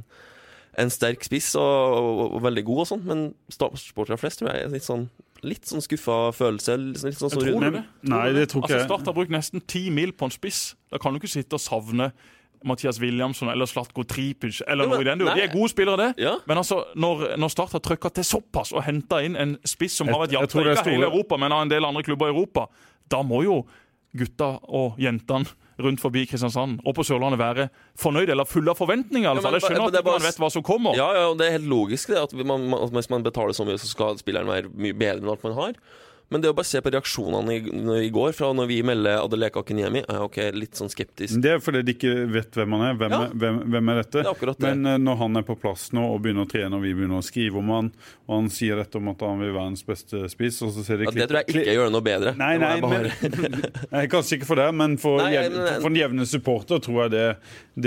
en sterk spiss og, og, og veldig god og sånn, men startsportere flest tror jeg er litt sånn Litt sånn skuffa følelse. Litt sånn, litt sånn Jeg tror du det. Nei, det tror ikke Altså. Start har brukt nesten ti mil på en spiss. Da kan du ikke sitte og savne Mathias Williamson eller Slatko Tripic eller noe i den. duren. De er gode spillere, det. Ja. Men altså, når, når Start har trykka til såpass og henta inn en spiss som har vært et jeg hjerte tror det er ikke hele Europa, men av en del andre klubber i Europa, da må jo gutta og jentene rundt forbi Kristiansand og på Sørlandet være fornøyd eller fulle av forventninger. Altså. Ja, men Jeg skjønner det- at man vet hva som kommer. Ja, ja, og det er helt logisk det, at man, man, at hvis man betaler så mye, så skal spilleren være mye bedre enn alt man har. Men det å bare se på reaksjonene i, i går, fra når vi melder Adeleka Akinyemi, er ok, litt sånn skeptisk. Det er fordi de ikke vet hvem han er. Hvem, Ja. er, hvem, hvem er dette? Det er det. Men eh, når han er på plass nå og begynner å trene, og vi begynner å skrive om han, og han sier dette om at han vil være verdens beste spiss, og så ser de Ja, det tror jeg ikke gjør det noe bedre. Nei, nei, bare- men, [laughs] nei, kanskje ikke for det, men for, Nei, jev, nei, for en jevne supporter tror jeg det,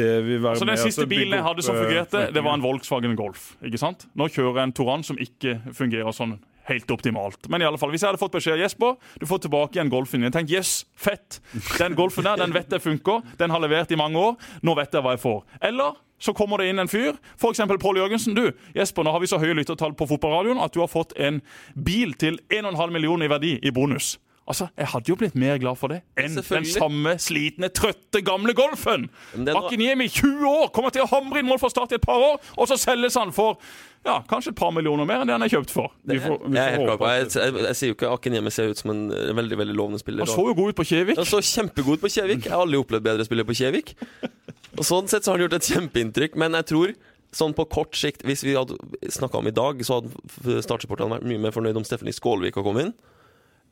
det vil være Så med Den siste bilen jeg hadde som eh, fungerte, det var en Volkswagen Golf. ikke sant? Nå kjører jeg en Toran som ikke fungerer sånn helt optimalt. Men i alle fall, hvis jeg hadde fått beskjed Jesper, du får tilbake igjen Golfen din. Tenk, yes, fett! Den Golfen der, den vet jeg funker. Den har levert i mange år. Nå vet jeg hva jeg får. Eller så kommer det inn en fyr, f.eks. Pål Jørgensen. Du, Jesper, nå har vi så høye lyttertall på fotballradioen at du har fått en bil til 1,5 millioner i verdi i bonus. Altså, Jeg hadde jo blitt mer glad for det enn den samme slitne, trøtte, gamle Golfen. Er noe- Akiniemi, 20 år, kommer til å hamre inn mål for Start i et par år, og så selges han for ja, kanskje et par millioner mer enn det han er kjøpt for. Vi får, vi Jeg er får helt klar håpe på jeg, jeg, jeg sier jo ikke Akiniemi ser ut som en veldig veldig lovende spiller. Han så jo god ut på Kjevik. Han så kjempegod ut på Kjevik. Jeg har aldri opplevd bedre spiller på Kjevik. Og Sånn sett så har han gjort et kjempeinntrykk, men jeg tror Sånn på kort sikt, Hvis vi hadde snakka om i dag, så hadde startsupporterne vært mye mer fornøyd om Stephanie Skålvik hadde kommet inn,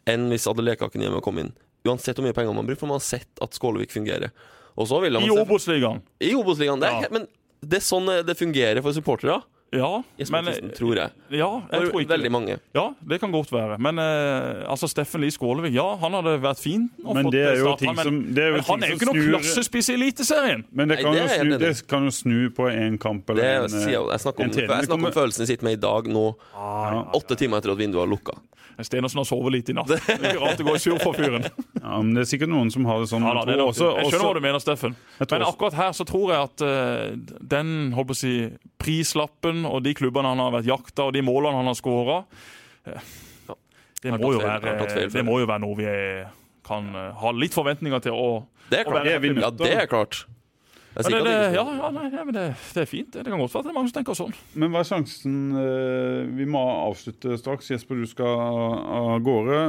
enn hvis Adeleka hjemme kom inn. Uansett hvor mye penger man bruker, for man har sett at Skålevik fungerer. I Obos-ligaen. I Obos-ligaen. Ja. Men det er sånn det fungerer for supportere. Ja, men tror jeg. Ja, jeg tror ikke veldig mange. Ja, det kan godt være. Men eh, altså, Steffen Lie Skålevik, ja, han hadde vært fin. Men det er jo starten, ting men, som- det er jo men han er jo ikke noen klassespiss i Eliteserien. Men det Nei, kan, det jo snu, det kan jo snu på én kamp eller Det en, sier jeg, jeg snakker om, jeg snakker om følelsen jeg sitter med i dag, nå, Ja. åtte timer etter at vinduet har lukka. Stenersen har sovet litt i natt. Det er ikke rart det går sur for fyren. [laughs] Ja, men det er sikkert noen som har det sånn. Ja, da, det er Jeg nok, tror jeg også- skjønner hva du mener, Steffen. Men akkurat her så tror jeg at uh, den holdt på å si, prislappen og de klubbene han har vært jakta, og de målene han har skåra det, Har må jo være- det må jo være noe vi kan eh, ha litt forventninger til. å, Det er klart. være. Ja, det er klart. Det, at det, det ja, er ja, nei, ja, men det, det er fint. Det Det kan godt være at det er mange som tenker sånn. Men hva er sjansen eh, Vi må avslutte straks. Jesper, du skal av gårde.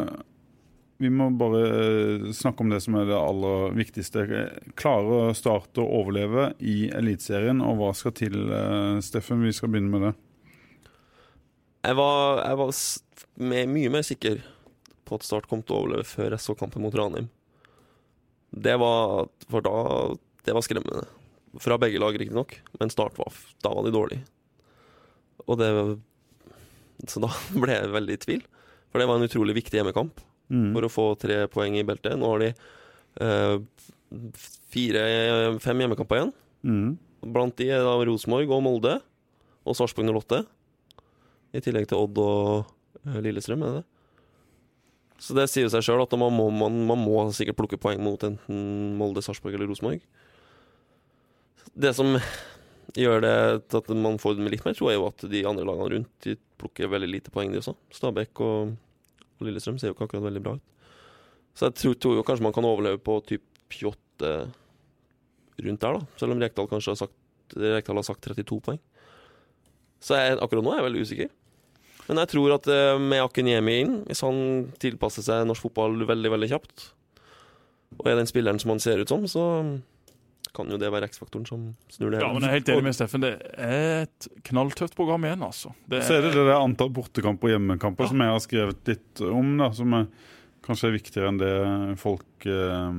Vi må bare eh, snakke om det som er det aller viktigste. Klare å overleve i Eliteserien, og hva skal til, eh, Steffen? Vi skal begynne med det. Jeg var, jeg var med, mye mer sikker på at Start kom til å overleve før jeg så kampen mot Ranheim. Det var For da Det var skremmende. Fra begge lag, riktignok, men Start var Da var de dårlige. Og det Så da [laughs] ble jeg veldig i tvil. For det var en utrolig viktig hjemmekamp Mm. for å få tre poeng i beltet. Nå har de eh, fire, fem hjemmekamper igjen. Mm. Blant de er da Rosenborg og Molde og Sarpsborg 08. I tillegg til Odd og eh, Lillestrøm, er det det? Så det sier seg sjøl at man må, man, man må sikkert plukke poeng mot enten Molde, Sarpsborg eller Rosenborg. Det som gjør det til at man får litt mer tror jeg jo at de andre lagene rundt De plukker veldig lite poeng, de også. Stabæk og, og Lillestrøm ser jo ikke akkurat veldig bra ut. Så jeg tror, tror jo kanskje man kan overleve på typ 28 rundt der, da. Selv om Rekdal kanskje har sagt, Rekdal har sagt 32 poeng. Så jeg, akkurat nå er jeg veldig usikker. Men jeg tror at eh, med Akinyemi inn, hvis han tilpasser seg norsk fotball veldig veldig kjapt, og er den spilleren som han ser ut som, så kan jo det være X-faktoren som snur det. Ja, men jeg er helt enig med Steffen. Det er et knalltøft program igjen, altså. Det Så er det det der antall bortekamper og hjemmekamper Ja. som jeg har skrevet litt om, da, som er, kanskje er viktigere enn det folk eh,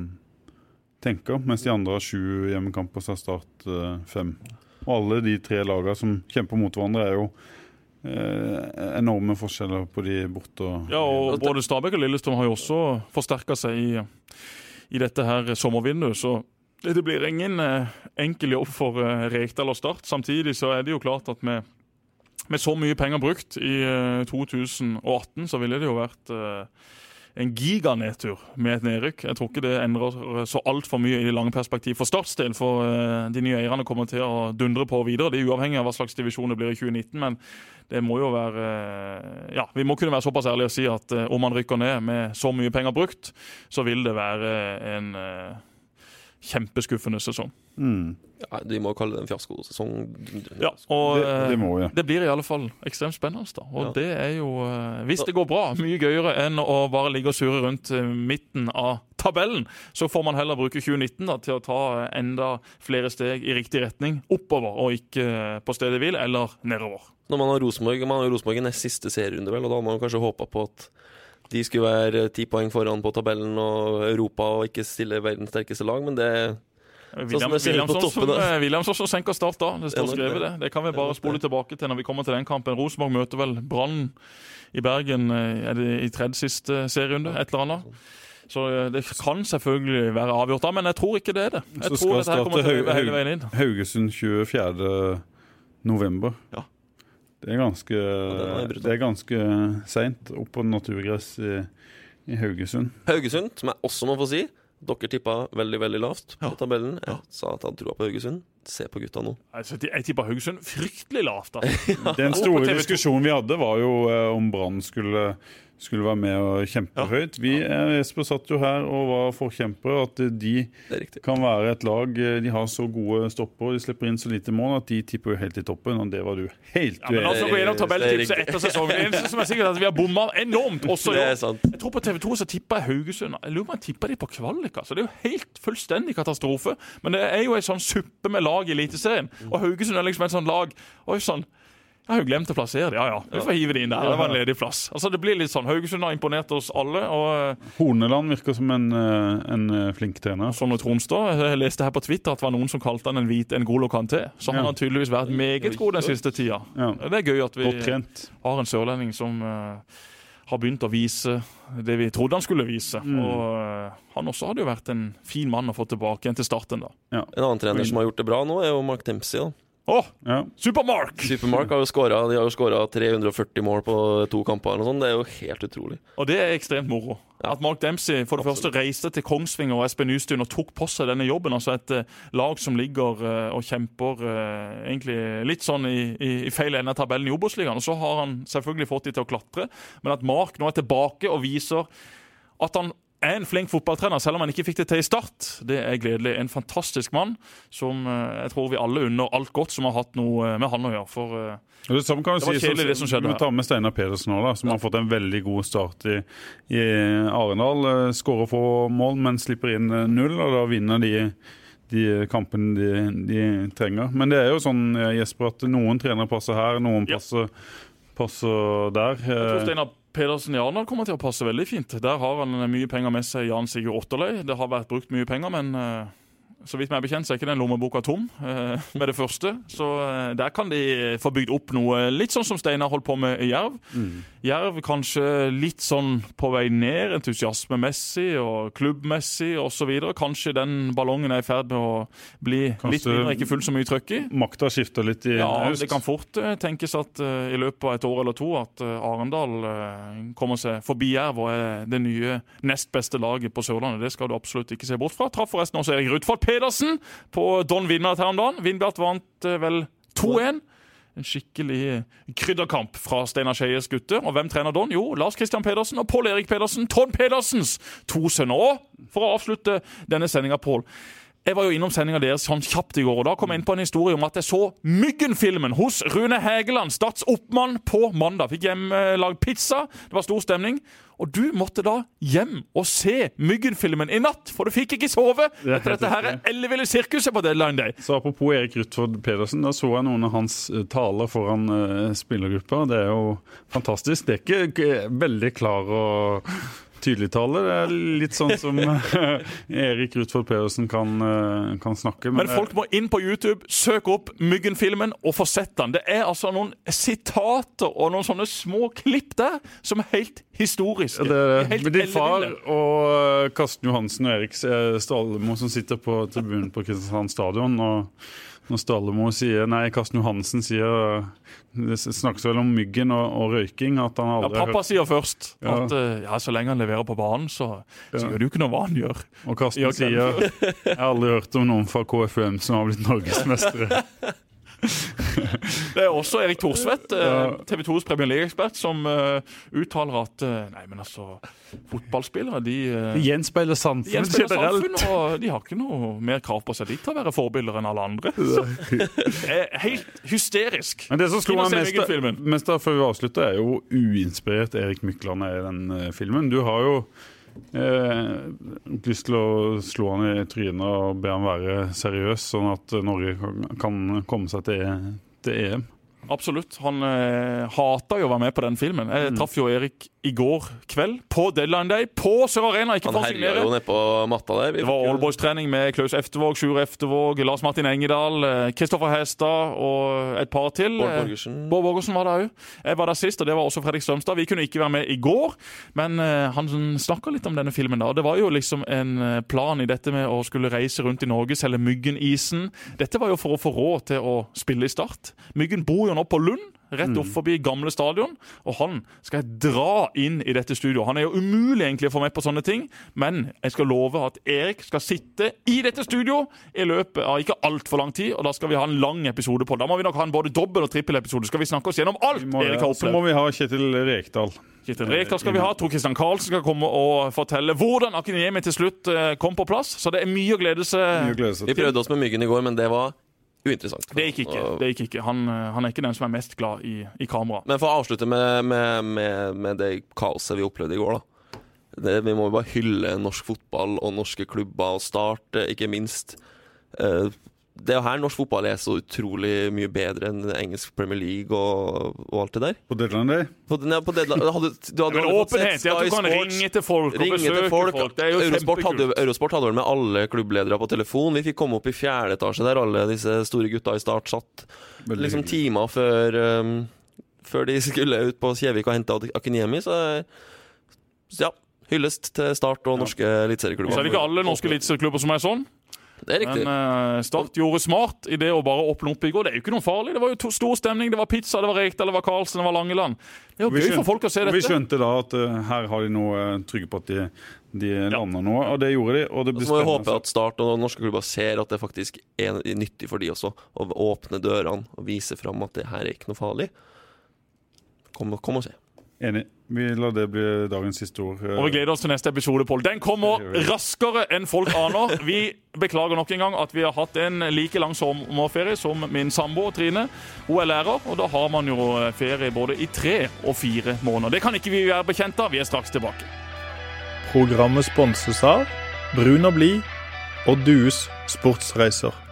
tenker. Mens de andre har sju hjemmekamper, så har Start eh, fem. Og alle de tre lagene som kjemper mot hverandre, er jo eh, enorme forskjeller på de borte og Ja, og både Stabæk og Lillestrøm har jo også forsterka seg i, i dette her sommervinduet, så det blir ingen eh, enkel jobb for eh, Rekdal og Start. Samtidig så er det jo klart at med, med så mye penger brukt i eh, 2018, så ville det jo vært eh, en giganedtur med et nedrykk. Jeg tror ikke det endrer så altfor mye i det lange perspektiv for Starts del, for eh, de nye eierne kommer til å dundre på videre. Det er uavhengig av hva slags divisjon det blir i 2019, men det må jo være eh, Ja, vi må kunne være såpass ærlige og si at eh, om man rykker ned med så mye penger brukt, så vil det være en eh, kjempeskuffende sesong. mm. Ja, de må kalle det en fiaskosesong. Ja, og det, eh, det må ja. det blir i alle fall ekstremt spennende. da. Og Ja. det er jo, eh, hvis det går bra, mye gøyere enn å bare ligge og surre rundt eh, midten av tabellen. Så får man heller bruke 2019 da, til å ta eh, enda flere steg i riktig retning. Oppover, og ikke eh, på stedet hvil, eller nedover. Når man har Rosenborg Man har Rosenborg i nest siste serierunde, vel, og da har man kanskje håpa på at de skulle være ti poeng foran på tabellen og Europa og ikke stille verdens sterkeste lag, men det William, Williamson som [laughs] senker Start da. Det står skrevet det. Det kan vi bare spole tilbake til når vi kommer til den kampen. Rosenborg møter vel Brann i Bergen eh, er det i tredje siste serierunde, et eller annet. Så eh, det kan selvfølgelig være avgjort da, men jeg tror ikke det er det. Jeg Så tror skal dette her kommer til til å hele veien inn. Haugesund 24. november. Ja. Det er ganske, er det er ganske seint opp på naturgress i, i Haugesund. Haugesund, som jeg også må få si. Dere tippa veldig veldig lavt på Ja. tabellen. Jeg Ja. sa at jeg hadde trua på Haugesund. Se på gutta nå. Altså, jeg tippa Haugesund fryktelig lavt. da. [laughs] Den store diskusjonen vi hadde, var jo eh, om Brann skulle, skulle være med og kjempe Ja. høyt. Vi eh, Jesper satt jo her og var forkjempere. At de er riktig. kan være et lag eh, De har så gode stopper, de slipper inn så lite mål at de tipper jo helt i toppen. Og det var du helt Ja, men altså, uenig i. gå gjennom tabelltipset etter sesongen. Det eneste som er sikkert er at Vi har bomma enormt også i år. Jeg tror På TV 2 så tippa jeg Haugesund. Jeg lurer på om jeg tippa de på kvalik. altså. Det er jo helt fullstendig katastrofe. Men det er jo en sånn suppe med lag i Eliteserien. Og Haugesund er liksom et sånt lag Oi sann. Jeg har jo glemt å plassere det. Ja ja, vi får hive det inn der. Det var en ledig plass. Altså Det blir litt sånn. Haugesund har imponert oss alle. og Horneland virker som en, eh, en eh, flink trener. Sånn og Tronstad, Jeg leste her på Twitter at det var noen som kalte han en hvit N'Golo Kanté. Så han Ja. har tydeligvis vært meget god den siste tida. Ja. Det er gøy at vi har en sørlending som uh, har begynt å vise det vi trodde han skulle vise. Mm. Og uh, han også hadde jo vært en fin mann å få tilbake igjen til starten, da. En annen trener som har gjort det bra nå, er jo Mark Dempsey. da. Å, Ja. Supermark! Supermark har jo scoret, de har jo skåra 340 mål på to kamper. og. Det er jo helt utrolig. Og det er ekstremt moro. Ja. At Mark Dempsey for det første reiste til Kongsvinger og Espen Nystuen og tok på seg denne jobben. Altså et uh, lag som ligger uh, og kjemper uh, egentlig litt sånn i, i, i feil ende av tabellen i Obos-ligaen. Og så har han selvfølgelig fått de til å klatre, men at Mark nå er tilbake og viser at han er en flink fotballtrener, selv om han ikke fikk det til i start. Det er gledelig. En fantastisk mann som eh, jeg tror vi alle unner alt godt som har hatt noe eh, med han å gjøre. For eh, det samme kan vi Det var kjedelig, det som skjedde Vi tar med Steinar Pedersen òg, som har fått en veldig god start i, i Arendal. Skårer få mål, men slipper inn null, og da vinner de de kampene de, de trenger. Men det er jo sånn Jesper, at noen trenere passer her, noen Ja. passer, passer der. Jeg tror Steinar Pedersen i Arendal kommer til å passe veldig fint. Der har han mye penger med seg, Jan Sigurd Otterløy. Det har vært brukt mye penger, men eh, så vidt meg bekjent, så er ikke den lommeboka tom eh, med det første. Så eh, der kan de få bygd opp noe litt sånn som Steinar holdt på med i Mm. Jerv kanskje litt sånn på vei ned, entusiasmemessig og klubbmessig osv. Kanskje den ballongen er i ferd med å bli litt Kanskje- mindre, ikke fullt så mye trøkk i. Makta skifter litt i Ja, høst. det kan fort eh, tenkes at eh, i løpet av et år eller to at eh, Arendal eh, kommer seg forbi Jerv og er det nye nest beste laget på Sørlandet. Det skal du absolutt ikke se bort fra. Traff forresten også Erik Rudfold Pedersen på Don Vindbjart her om dagen. Vindbjart vant eh, vel 2-1. En skikkelig krydderkamp fra Steinar Skeies gutter. Og hvem trener Don? Jo, Lars Christian Pedersen og Pål Erik Pedersen. Trond Pedersens to sønner. Og for å avslutte denne sendinga, Pål. Jeg var jo innom sendinga deres sånn kjapt i går, og da kom jeg inn på en historie om at jeg så Myggen-filmen hos Rune Hegeland, Stats oppmann, på mandag. Fikk hjemmelagd pizza, det var stor stemning. Og du måtte da hjem og se Myggen-filmen i natt, for du fikk ikke sove Det er etter dette her elleville sirkuset på Deadline Day. Så Apropos Erik Ruthford Pedersen, da så jeg noen av hans eh, taler foran uh, spillergruppa. Det er jo fantastisk. Det er ikke ikke veldig klar og tydelig tale. Det er litt sånn som [laughs] eh, Erik Rutford Pedersen kan, eh, kan snakke. Men folk må inn på YouTube, søke opp Myggen-filmen og få sett den. Det er altså noen sitater og noen sånne små klipp der som er helt historiske. Det Helt men din far og eh, Karsten Johansen og Erik Stallemo som sitter på tribunen på Kristiansand stadion. og når Stallemo sier Nei, Karsten Johansen sier Det snakkes vel om myggen og, og røyking. At han aldri ja, pappa sier først Ja. at eh, ja, så lenge han leverer på banen, så, så gjør det jo ikke noe hva han gjør. Og Karsten gjør sier Jeg har aldri hørt om noen fra KFUM som har blitt norgesmestere. [laughs] [laughs] Det er også Erik Thorsvedt, eh, TV 2s Premier League-ekspert, som eh, uttaler at eh, Nei, men altså, fotballspillere, de de gjenspeiler samfunnet gjenspeiler generelt. og de har ikke noe mer krav på seg de til å være forbilder enn alle andre. Så, det er helt hysterisk. Men det som slo meg mest, mest før vi avslutter, er jo uinspirert Erik Mykland er i den filmen. Du har jo eh, lyst til å slå han i trynet og be han være seriøs, sånn at Norge kan, komme seg til, til EM. Absolutt. Han eh, hata jo å være med på den filmen. Mm. Jeg traff jo Erik i går kveld på Deadline Day på Sør Arena. Ikke Han for å signere. jo ned på matta der. Vi Det var Allboys-trening med Klaus Eftervåg, Sjur Eftervåg, Lars Martin Engedal, eh, Kristoffer Hestad og et par til. Bård Eh, Borgersen. Bård Borgersen var der òg. Jeg var der sist, og det var også Fredrik Strømstad. Vi kunne ikke være med i går, men eh, han snakka litt om denne filmen. da. Det var jo liksom en eh, plan i dette med å skulle reise rundt i Norge, selge Myggen-isen. Dette var jo for å få råd til å spille i Start. Myggen bor jo nå på Lund. Rett opp forbi gamle stadion. Og han skal jeg dra inn i dette studioet. Han er jo umulig egentlig å få med på sånne ting, men jeg skal love at Erik skal sitte i dette studio i løpet av ikke altfor lang tid, og da skal vi ha en lang episode på. Da må vi nok ha en både dobbel- og trippelepisode. Skal vi snakke oss gjennom alt må, Erik har opplevd? så må vi ha Kjetil Rekdal. Kjetil Rekdal skal vi ha. Tor Kristian Karlsen skal komme og fortelle hvordan Akiniemi til slutt eh, kom på plass. Så det er mye å glede seg til. Vi prøvde oss med Myggen i går, men det var uinteressant. Det gikk ikke. Det gikk ikke. Han, han er ikke den som er mest glad i, i kamera. Men for å avslutte med, med, med, med det kaoset vi opplevde i går, da. Det, vi må jo bare hylle norsk fotball og norske klubber og Start, ikke minst. Eh, det er jo her norsk fotball er så utrolig mye bedre enn engelsk Premier League og, og alt det der. På Deadline Day. På, den- ja, på det, hadde, du hadde fått åpenhet, sett det at du kan Sports. ringe til folk og besøke folk. folk. Det er jo Eurosport, hadde. Eurosport hadde vel med alle klubbledere på telefon. Vi fikk komme opp i fjerde etasje der alle disse store gutta i Start satt. Veldig Liksom hyggelig. timer før, um, før de skulle ut på Kjevik og hente Akiniemi. Så så ja, hyllest til Start og norske Så er det ikke alle norske eliteserieklubber som er sånn. Det er riktig. Men eh, Start gjorde smart i det å bare åpne opp i går. Det er jo ikke noe farlig. Det var jo to, stor stemning. Det var pizza, det var Rekdal, det var Karlsen, det var Langeland. Det er jo gøy skjønte- for folk å se dette. Vi skjønte da at eh, her har de noe uh, trygge på at de, de lander noe, og det gjorde de. Og det blir Så må vi håpe at Start og norske klubber ser at det faktisk er nyttig for de også, å åpne dørene og vise fram at det her er ikke noe farlig. Kom, kom og se. Enig. Vi lar det bli dagens siste ord. Og vi gleder oss til neste episode, Pål. Den kommer raskere enn folk aner. [laughs] Vi beklager nok en gang at vi har hatt en like lang sommerferie som min samboer Trine. Hun er lærer, og da har man jo ferie både i tre og fire måneder. Det kan ikke vi være bekjent av. Vi er straks tilbake. Programmet sponses av Brun og blid og Dues sportsreiser.